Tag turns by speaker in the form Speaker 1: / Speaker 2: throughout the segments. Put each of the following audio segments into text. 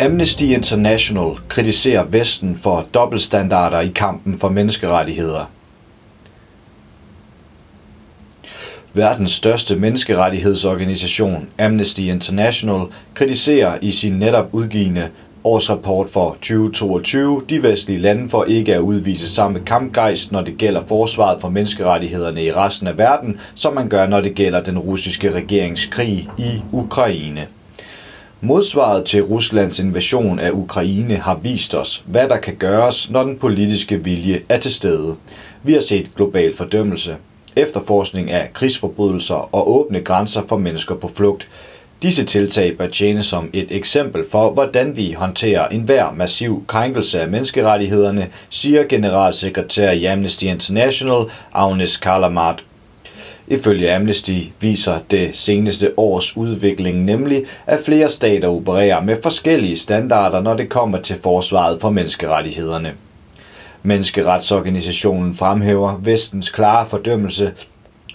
Speaker 1: Amnesty International kritiserer Vesten for dobbeltstandarder i kampen for menneskerettigheder. Verdens største menneskerettighedsorganisation, Amnesty International, kritiserer i sin netop udgivende årsrapport for 2022 de vestlige lande for ikke at udvise samme kampgejst, når det gælder forsvaret for menneskerettighederne i resten af verden, som man gør, når det gælder den russiske regeringskrig i Ukraine. Modsvaret til Ruslands invasion af Ukraine har vist os, hvad der kan gøres, når den politiske vilje er til stede. Vi har set global fordømmelse, efterforskning af krigsforbrydelser og åbne grænser for mennesker på flugt. Disse tiltag bør tjene som et eksempel for, hvordan vi håndterer enhver massiv krænkelse af menneskerettighederne, siger generalsekretær i Amnesty International, Agnes Kalamart. Ifølge Amnesty viser det seneste års udvikling nemlig, at flere stater opererer med forskellige standarder, når det kommer til forsvaret for menneskerettighederne. Menneskeretsorganisationen fremhæver vestens klare fordømmelse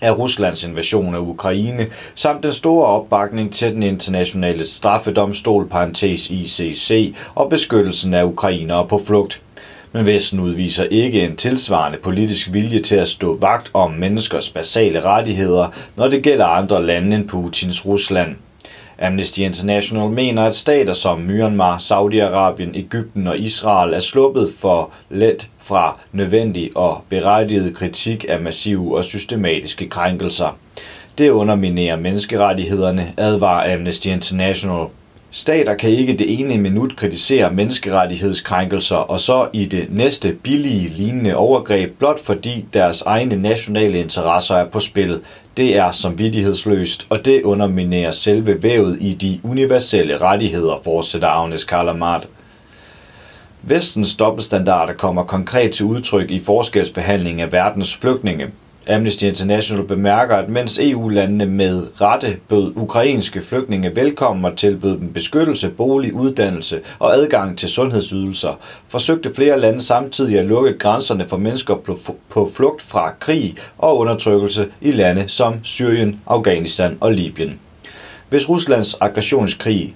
Speaker 1: af Ruslands invasion af Ukraine, samt den store opbakning til den internationale straffedomstol, parentes ICC, og beskyttelsen af ukrainere på flugt. Men Vesten udviser ikke en tilsvarende politisk vilje til at stå vagt om menneskers basale rettigheder, når det gælder andre lande end Putins Rusland. Amnesty International mener, at stater som Myanmar, Saudi-Arabien, Ægypten og Israel er sluppet for let fra nødvendig og berettiget kritik af massive og systematiske krænkelser. Det underminerer menneskerettighederne, advarer Amnesty International. Stater kan ikke det ene minut kritisere menneskerettighedskrænkelser og så i det næste billige lignende overgreb, blot fordi deres egne nationale interesser er på spil. Det er samvittighedsløst, og det underminerer selve vævet i de universelle rettigheder, fortsætter Agnes Kalamart. Vestens dobbeltstandarder kommer konkret til udtryk i forskelsbehandling af verdens flygtninge. Amnesty International bemærker, at mens EU-landene med rette bød ukrainske flygtninge velkommen og tilbød dem beskyttelse, bolig, uddannelse og adgang til sundhedsydelser, forsøgte flere lande samtidig at lukke grænserne for mennesker på flugt fra krig og undertrykkelse i lande som Syrien, Afghanistan og Libyen. Hvis Ruslands aggressionskrig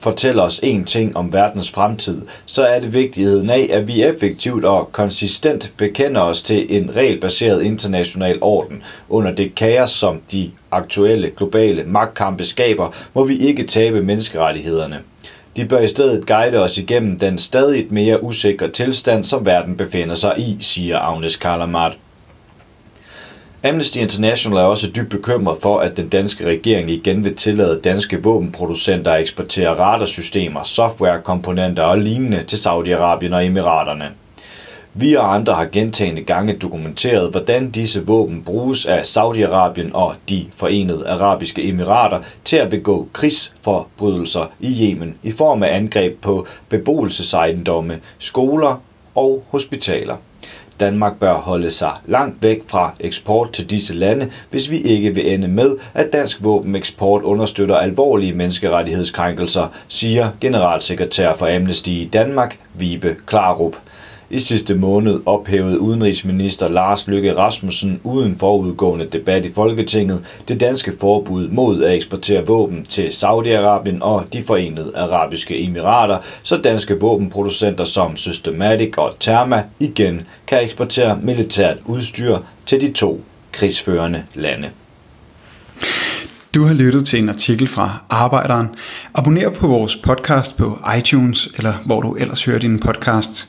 Speaker 1: fortæller os én ting om verdens fremtid, så er det vigtigheden af, at vi effektivt og konsistent bekender os til en regelbaseret international orden. Under det kaos, som de aktuelle globale magtkampe skaber, må vi ikke tabe menneskerettighederne. De bør i stedet guide os igennem den stadig mere usikre tilstand, som verden befinder sig i, siger Agnes Kalamart. Amnesty International er også dybt bekymret for, at den danske regering igen vil tillade danske våbenproducenter at eksportere radarsystemer, softwarekomponenter og lignende til Saudi-Arabien og Emiraterne. Vi og andre har gentagende gange dokumenteret, hvordan disse våben bruges af Saudi-Arabien og de forenede arabiske emirater til at begå krigsforbrydelser i Yemen i form af angreb på beboelsesejendomme, skoler og hospitaler. Danmark bør holde sig langt væk fra eksport til disse lande, hvis vi ikke vil ende med, at dansk våbeneksport understøtter alvorlige menneskerettighedskrænkelser, siger generalsekretær for Amnesty i Danmark, Vibe Klarup. I sidste måned ophævede udenrigsminister Lars Løkke Rasmussen uden forudgående debat i Folketinget det danske forbud mod at eksportere våben til Saudi-Arabien og de forenede arabiske emirater, så danske våbenproducenter som Systematic og Therma igen kan eksportere militært udstyr til de to krigsførende lande.
Speaker 2: Du har lyttet til en artikel fra Arbejderen. Abonner på vores podcast på iTunes, eller hvor du ellers hører din podcast.